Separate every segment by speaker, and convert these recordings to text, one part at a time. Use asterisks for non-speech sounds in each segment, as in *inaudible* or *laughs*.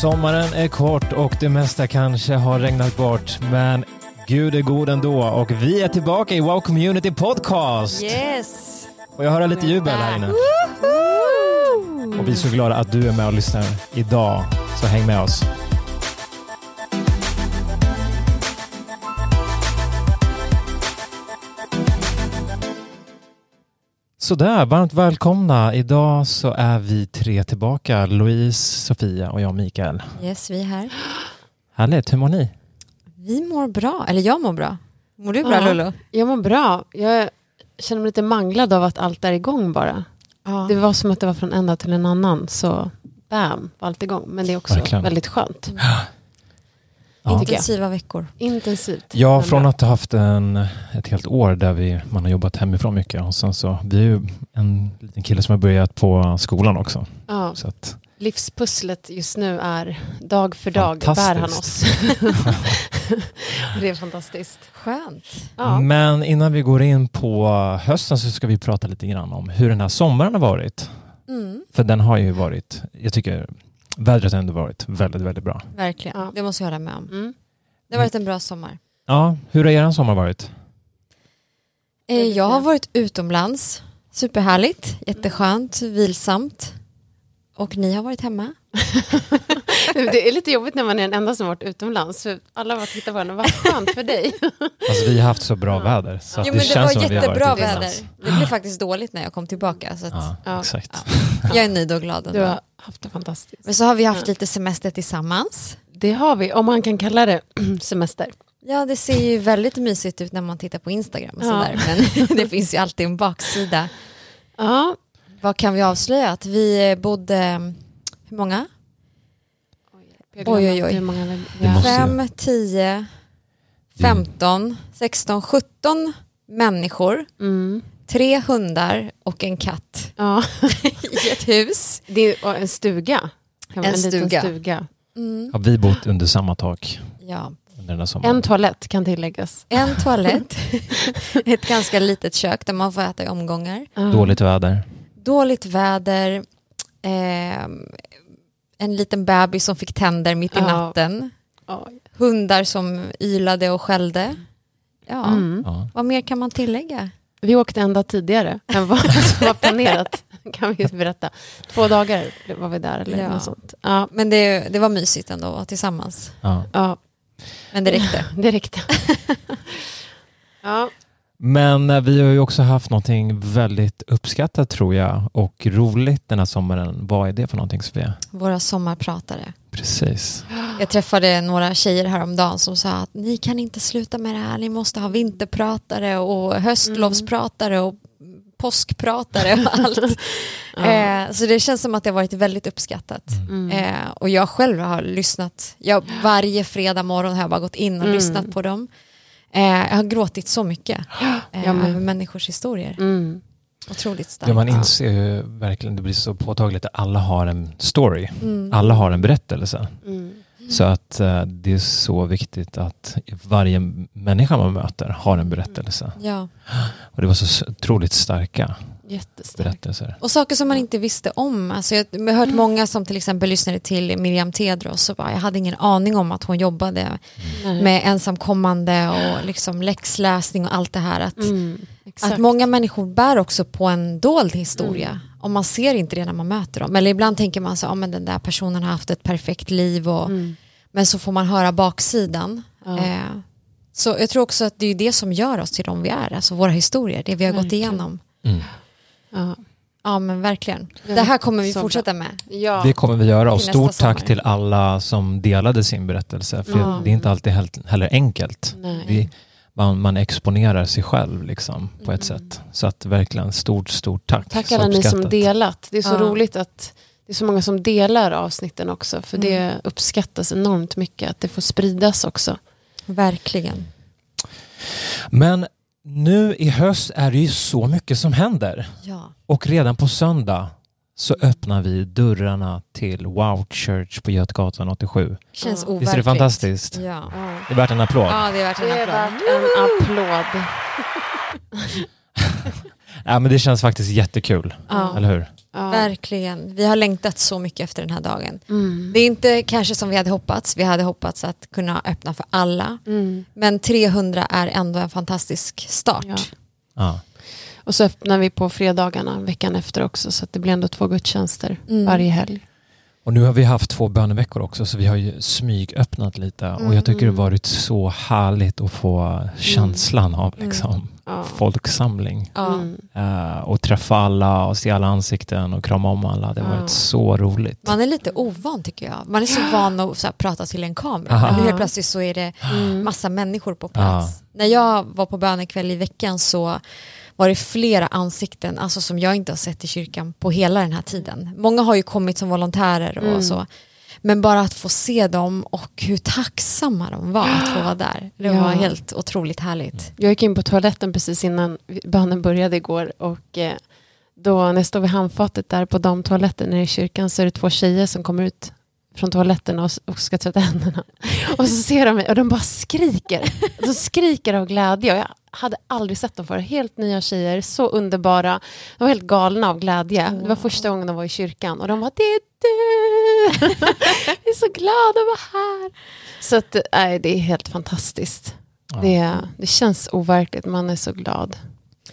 Speaker 1: Sommaren är kort och det mesta kanske har regnat bort, men Gud är god ändå och vi är tillbaka i Wow Community Podcast.
Speaker 2: Yes!
Speaker 1: Och jag hör lite jubel här inne. Och vi är så glada att du är med och lyssnar idag, så häng med oss. Sådär, varmt välkomna. Idag så är vi tre tillbaka. Louise, Sofia och jag Mikael.
Speaker 2: Yes, vi är här.
Speaker 1: Härligt, hur mår ni?
Speaker 2: Vi mår bra, eller jag mår bra. Mår du bra
Speaker 3: Ja.
Speaker 2: Lollo?
Speaker 3: Jag mår bra. Jag känner mig lite manglad av att allt är igång bara.
Speaker 2: Ja.
Speaker 3: Det var som att det var från en dag till en annan. Så bam, var allt igång. Men det är också
Speaker 1: Verkligen.
Speaker 3: väldigt skönt.
Speaker 1: Ja.
Speaker 2: Intensiva veckor.
Speaker 3: Intensivt.
Speaker 1: Ja, från att ha haft en, ett helt år där vi, man har jobbat hemifrån mycket och sen så, vi är ju en liten kille som har börjat på skolan också.
Speaker 3: Ja,
Speaker 1: Så att,
Speaker 3: livspusslet just nu är dag för dag bär han oss. *laughs* det är fantastiskt.
Speaker 2: Skönt.
Speaker 3: Ja.
Speaker 1: Men innan vi går in på hösten så ska vi prata lite grann om hur den här sommaren har varit.
Speaker 2: Mm,
Speaker 1: För den har ju varit, jag tycker vädret har ändå varit väldigt, väldigt bra.
Speaker 2: verkligen,
Speaker 3: Ja.
Speaker 2: det måste jag hålla med om.
Speaker 3: Mm.
Speaker 2: Det har varit en bra sommar.
Speaker 1: Ja, hur har er sommar varit?
Speaker 2: Eh, Jag har varit utomlands. Superhärligt, jätteskönt, vilsamt. Och ni har varit hemma? *laughs* *laughs*
Speaker 3: Det är lite jobbigt när man är den enda som har varit utomlands. För alla har varit på varandra. Vad skönt för dig. *laughs*
Speaker 1: Alltså vi har haft så bra väder så att
Speaker 2: Jo,
Speaker 1: det
Speaker 2: men det var
Speaker 1: som att vi har varit
Speaker 2: jättebra väder. Det blev faktiskt dåligt när jag kom tillbaka. Så att
Speaker 1: Ja,
Speaker 3: Ja.
Speaker 1: exakt. *laughs*
Speaker 2: Jag är nöjd och glad
Speaker 3: Du
Speaker 2: ändå.
Speaker 3: har haft det fantastiskt.
Speaker 2: Men så har vi haft
Speaker 3: Ja.
Speaker 2: lite semester tillsammans.
Speaker 3: Det har vi, om man kan kalla det *clears throat* semester.
Speaker 2: Ja, det ser ju väldigt mysigt ut när man tittar på Instagram och
Speaker 3: Ja.
Speaker 2: sådär. Men det finns ju alltid en baksida.
Speaker 3: Ja,
Speaker 2: Vad kan vi avslöja? Att vi bodde, hur många? Oj, oj, oj.
Speaker 3: Hur många
Speaker 1: måste-
Speaker 2: Fem, tio, femton, sexton, sjutton människor.
Speaker 3: Mm.
Speaker 2: Tre hundar och en katt
Speaker 3: Ja. *laughs*
Speaker 2: i ett hus.
Speaker 3: Det är och en stuga.
Speaker 2: En
Speaker 3: liten
Speaker 2: stuga.
Speaker 3: stuga.
Speaker 2: Mm.
Speaker 1: Har vi bott under samma tak
Speaker 2: Ja.
Speaker 1: under den här sommaren?
Speaker 3: En toalett kan tilläggas.
Speaker 2: En toalett, *laughs* ett ganska litet kök där man får äta i omgångar.
Speaker 1: Dåligt väder.
Speaker 2: Dåligt väder, ehm, en liten bebis som fick tänder mitt i natten,
Speaker 3: Ja.
Speaker 2: hundar som ylade och skällde. Ja,
Speaker 3: Mm.
Speaker 1: Ja.
Speaker 2: vad mer kan man tillägga?
Speaker 3: Vi åkte en dag tidigare än vad *laughs* som var planerat. Kan vi berätta. Två dagar var vi där eller
Speaker 2: Ja.
Speaker 3: något sånt. Ja,
Speaker 2: Men det, det var mysigt ändå att vara tillsammans.
Speaker 1: Ja.
Speaker 3: ja
Speaker 2: Men det räckte. *laughs*
Speaker 3: det räckte. ja.
Speaker 1: Men eh, vi har ju också haft någonting väldigt uppskattat tror jag och roligt den här sommaren. Vad är det för någonting Sofia?
Speaker 2: Våra sommarpratare.
Speaker 1: Precis.
Speaker 2: Jag träffade några tjejer häromdagen som sa att ni kan inte sluta med det här, ni måste ha vinterpratare och höstlovspratare och påskpratare och allt. *laughs*
Speaker 3: Ja.
Speaker 2: eh, så det känns som att det har varit väldigt uppskattat.
Speaker 3: Mm.
Speaker 2: Eh, och jag själv har lyssnat, jag, varje fredag morgon har jag bara gått in och
Speaker 3: Mm.
Speaker 2: lyssnat på dem. Eh, jag har gråtit så mycket *gasps* eh, över människors historier.
Speaker 3: Mm.
Speaker 2: Otroligt starkt.
Speaker 1: Ja, man inser ju verkligen, det blir så påtagligt att alla har en story.
Speaker 2: Mm.
Speaker 1: Alla har en berättelse.
Speaker 3: Mm.
Speaker 1: Så att eh, det är så viktigt att varje människa man möter har en berättelse.
Speaker 2: Ja.
Speaker 1: Och det var så otroligt starka
Speaker 3: Jättestarkt.
Speaker 1: berättelser.
Speaker 2: Och saker som man inte visste om. Alltså jag har hört många som till exempel lyssnade till Miriam Tedros och bara, jag hade ingen aning om att hon jobbade
Speaker 3: Nej.
Speaker 2: med ensamkommande och liksom läxläsning och allt det här. Att,
Speaker 3: Mm.
Speaker 2: Att många människor bär också på en dold historia. Och man ser inte det när man möter dem. Eller ibland tänker man så, ja men den där personen har haft ett perfekt liv. Och,
Speaker 3: Mm.
Speaker 2: Men så får man höra baksidan.
Speaker 3: Ja.
Speaker 2: Eh, så jag tror också att det är det som gör oss till de vi är. Alltså våra historier, det vi har gått igenom.
Speaker 1: Mm.
Speaker 3: Ja.
Speaker 2: Ja men verkligen. Det här kommer vi fortsätta med.
Speaker 3: Ja.
Speaker 1: Det kommer vi göra och stort tack till alla som delade sin berättelse. För
Speaker 2: Ja.
Speaker 1: det är inte alltid helt, heller enkelt.
Speaker 3: Nej.
Speaker 1: Det, man, man exponerar sig själv liksom, på ett
Speaker 2: Mm.
Speaker 1: sätt. Så att verkligen stort, stort tack.
Speaker 3: Tack
Speaker 1: Så
Speaker 3: alla ni som delat. Det är så
Speaker 2: Ja.
Speaker 3: roligt att det är så många som delar avsnitten också. För
Speaker 2: Mm.
Speaker 3: det uppskattas enormt mycket att det får spridas också.
Speaker 2: Verkligen.
Speaker 1: Men nu i höst är det ju så mycket som händer.
Speaker 2: Ja.
Speaker 1: Och redan på söndag så öppnar vi dörrarna till Wow Church på Götgatan 87.
Speaker 2: Känns overkligt.
Speaker 1: Visst är det fantastiskt?
Speaker 2: Ja.
Speaker 1: Det är värt en applåd.
Speaker 2: ja, det är värt en
Speaker 3: Det är
Speaker 2: applåd.
Speaker 3: värt en applåd. *laughs*
Speaker 1: Ja, men det känns faktiskt jättekul,
Speaker 2: Ja.
Speaker 1: eller hur?
Speaker 3: Ja.
Speaker 2: Verkligen. Vi har längtat så mycket efter den här dagen.
Speaker 3: Mm.
Speaker 2: Det är inte kanske som vi hade hoppats. Vi hade hoppats att kunna öppna för alla.
Speaker 3: Mm.
Speaker 2: Men 300 är ändå en fantastisk start.
Speaker 3: Ja.
Speaker 1: Ja.
Speaker 3: Och så öppnar vi på fredagarna veckan efter också så att det blir ändå två gudstjänster
Speaker 2: Mm.
Speaker 3: varje helg.
Speaker 1: Och nu har vi haft två böneveckor också så vi har ju smygöppnat lite och jag tycker det har varit så härligt att få känslan av liksom,
Speaker 3: Ja.
Speaker 1: folksamling.
Speaker 2: Ja.
Speaker 3: Mm.
Speaker 1: Eh, och träffa alla och se alla ansikten och krama om alla. Det har
Speaker 3: Ja.
Speaker 1: varit så roligt.
Speaker 2: Man är lite ovan tycker jag. Man är så van att så här, prata till en kamera.
Speaker 1: Aha.
Speaker 2: Men nu helt plötsligt så är det *gasps*
Speaker 3: Mm.
Speaker 2: massa människor på plats. När jag var på bönekväll i veckan så var det flera ansikten alltså som jag inte har sett i kyrkan på hela den här tiden. Många har ju kommit som volontärer och
Speaker 3: Mm.
Speaker 2: så. Men bara att få se dem och hur tacksamma de var att få vara där. Det
Speaker 3: Ja.
Speaker 2: var helt otroligt härligt.
Speaker 3: Jag gick in på toaletten precis innan bönen började igår och eh, då när jag står vid handfatet där på damtoaletten nere i kyrkan så är det två tjejer som kommer ut från toaletten och, och ska tvätta händerna. Och så ser de mig och de bara skriker. De skriker av glädje och jag hade aldrig sett dem förr. Helt nya tjejer, så underbara. De var helt galna av glädje. Det var första gången de var i kyrkan och de var det är du! *laughs* Jag är så glad att vara här. Så att, nej, det är helt fantastiskt.
Speaker 1: Ja.
Speaker 3: Det, det känns overkligt, man är så glad.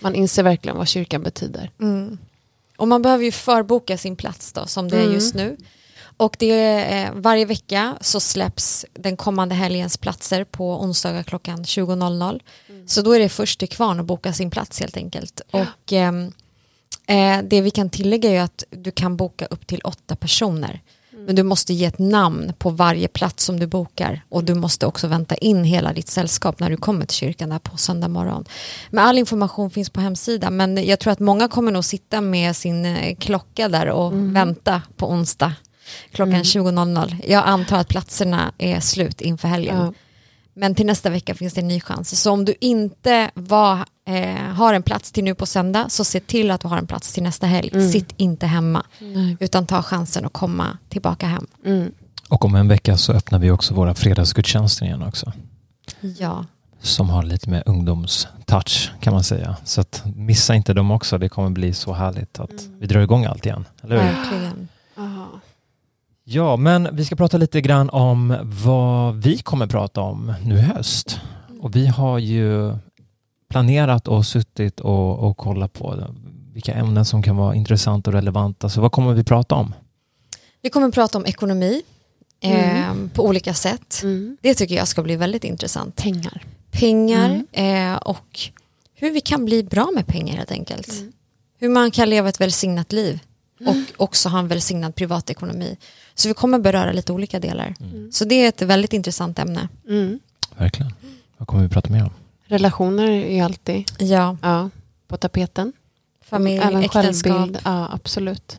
Speaker 3: Man inser verkligen vad kyrkan betyder.
Speaker 2: Mm. Och man behöver ju förboka sin plats då, som det är
Speaker 3: Mm.
Speaker 2: just nu. Och det är, eh, varje vecka så släpps den kommande helgens platser på onsdagar klockan 20.00. Så då är det först till kvarn att boka sin plats helt enkelt. Och ehm, eh, det vi kan tillägga är att du kan boka upp till åtta personer. Men du måste ge ett namn på varje plats som du bokar och du måste också vänta in hela ditt sällskap när du kommer till kyrkan där på söndag morgon. Men all information finns på hemsidan men jag tror att många kommer nog sitta med sin eh, klocka där och vänta på onsdag klockan 20.00. Jag antar att platserna är slut inför helgen.
Speaker 3: Ja.
Speaker 2: Men till nästa vecka finns det en ny chans. Så om du inte var, eh, har en plats till nu på söndag så se till att du har en plats till nästa helg. Sitt inte hemma
Speaker 3: Nej.
Speaker 2: utan ta chansen att komma tillbaka hem.
Speaker 3: Mm.
Speaker 1: Och om en vecka så öppnar vi också våra fredagsgudstjänster igen också.
Speaker 2: Ja,
Speaker 1: Som har lite mer ungdomstouch kan man säga. Så att missa inte dem också. Det kommer bli så härligt att vi drar igång allt igen. Eller hur?
Speaker 2: verkligen.
Speaker 3: Ja.
Speaker 1: Ja, men vi ska prata lite grann om vad vi kommer prata om nu i höst. Och vi har ju planerat och suttit och, och kollat på vilka ämnen som kan vara intressanta och relevanta. Så vad kommer vi prata om?
Speaker 2: Vi kommer att prata om ekonomi eh, på olika sätt.
Speaker 3: Mm.
Speaker 2: Det tycker jag ska bli väldigt intressant.
Speaker 3: Pengar.
Speaker 2: Pengar eh, och hur vi kan bli bra med pengar helt enkelt. Hur man kan leva ett välsignat liv och också ha en välsignad privatekonomi. Så vi kommer beröra lite olika delar. Så det är ett väldigt intressant ämne.
Speaker 3: Mm.
Speaker 1: Verkligen. Vad kommer vi prata mer om?
Speaker 3: Relationer är alltid
Speaker 2: Ja,
Speaker 3: ja, på tapeten.
Speaker 2: familj,
Speaker 3: Även
Speaker 2: äktenskap.
Speaker 3: självbild. Ja, absolut.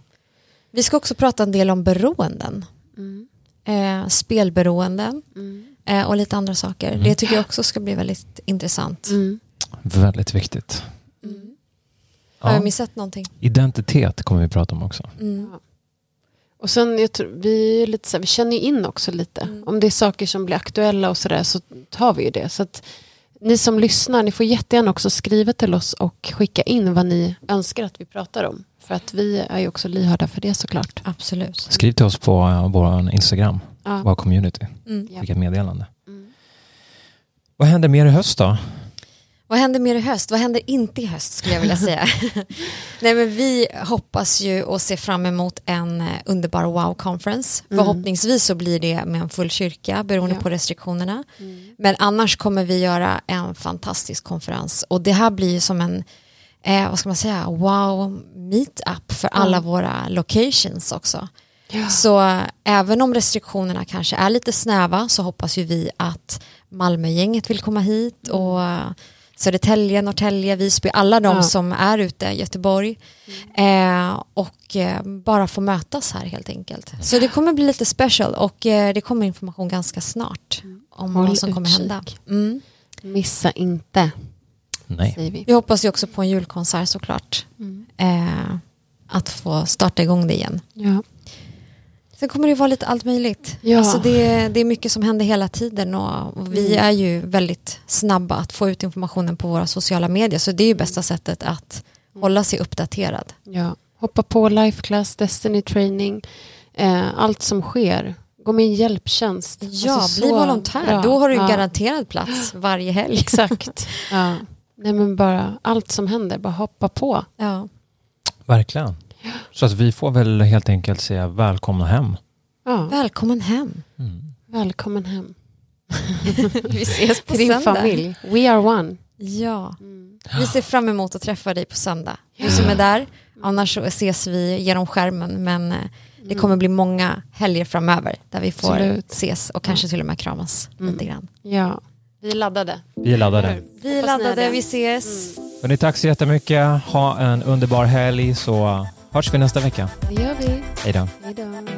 Speaker 2: Vi ska också prata en del om beroenden.
Speaker 3: Mm.
Speaker 2: Eh, spelberoenden
Speaker 3: Mm.
Speaker 2: eh, och lite andra saker. Det tycker jag också ska bli väldigt intressant.
Speaker 3: Mm.
Speaker 1: Väldigt viktigt.
Speaker 2: Har jag
Speaker 1: Ja.
Speaker 2: missat någonting?
Speaker 1: Identitet kommer vi prata om också.
Speaker 2: Mm.
Speaker 3: Och sen, jag tror, vi, är lite så här, vi känner ju in också lite.
Speaker 2: Mm.
Speaker 3: Om det är saker som blir aktuella och sådär så tar vi ju det. Så att ni som lyssnar, ni får jättegärna också skriva till oss och skicka in vad ni önskar att vi pratar om. För att vi är ju också lyhörda för det såklart.
Speaker 2: Absolut.
Speaker 1: Skriv till oss på uh, vår Instagram,
Speaker 3: Ja.
Speaker 1: vår community.
Speaker 2: Mm.
Speaker 3: Ja.
Speaker 1: Skicka ett meddelande.
Speaker 3: Mm.
Speaker 1: Vad händer mer i höst då?
Speaker 2: Vad händer mer i höst? Vad händer inte i höst skulle jag vilja säga. *laughs* Nej, men vi hoppas ju och ser fram emot en eh, underbar wow-conference. Förhoppningsvis så blir det med en full kyrka beroende
Speaker 3: Ja.
Speaker 2: på restriktionerna. Men annars kommer vi göra en fantastisk konferens och det här blir som en eh, vad ska man säga, wow meetup för alla våra locations också.
Speaker 3: Ja.
Speaker 2: Så eh, även om restriktionerna kanske är lite snäva så hoppas ju vi att Malmögänget vill komma hit och eh, Södertälje, Norrtälje, Visby, alla de
Speaker 3: Ja.
Speaker 2: som är ute, Göteborg eh, och eh, bara få mötas här helt enkelt. Så det kommer bli lite special och eh, det kommer information ganska snart om
Speaker 3: Håll
Speaker 2: vad som kommer hända. Mm.
Speaker 3: Missa inte,
Speaker 1: Nej.
Speaker 3: säger vi.
Speaker 2: Vi hoppas ju också på en julkonsert såklart. Eh, att få starta igång det igen.
Speaker 3: Ja.
Speaker 2: Sen kommer det vara lite allt möjligt.
Speaker 3: Ja.
Speaker 2: Alltså det, det är mycket som händer hela tiden och, och vi
Speaker 3: Mm.
Speaker 2: är ju väldigt snabba att få ut informationen på våra sociala medier så det är ju bästa sättet att hålla sig uppdaterad.
Speaker 3: Ja. hoppa på Life Class, Destiny Training, eh, allt som sker. Gå med i en hjälptjänst.
Speaker 2: Ja,
Speaker 3: Alltså,
Speaker 2: bli volontär.
Speaker 3: bra.
Speaker 2: Då har du en
Speaker 3: Ja.
Speaker 2: garanterad plats *gasps* varje helg.
Speaker 3: Exakt. *laughs* ja. Nej, men bara allt som händer, bara hoppa på.
Speaker 2: Ja.
Speaker 1: Verkligen. Så att vi får väl helt enkelt säga välkomna hem.
Speaker 3: Ja.
Speaker 2: Välkommen hem.
Speaker 3: Välkommen hem *laughs*
Speaker 2: Vi ses på
Speaker 3: till din
Speaker 2: söndag.
Speaker 3: familj. We are one.
Speaker 2: Ja, vi ser fram emot att träffa dig på söndag. Du som är där, annars så ses vi genom skärmen men eh, det kommer bli många helger framöver där vi får
Speaker 3: Absolut.
Speaker 2: ses och kanske till och med kramas
Speaker 3: Mm.
Speaker 2: lite grann.
Speaker 3: Ja. Vi är laddade.
Speaker 1: Vi är laddade.
Speaker 2: Vi är laddade, vi ses.
Speaker 1: Hörrni, tack så jättemycket. Ha en underbar helg så hörs vi nästa vecka.
Speaker 3: Det gör vi.
Speaker 1: Hej då.
Speaker 3: Hej då.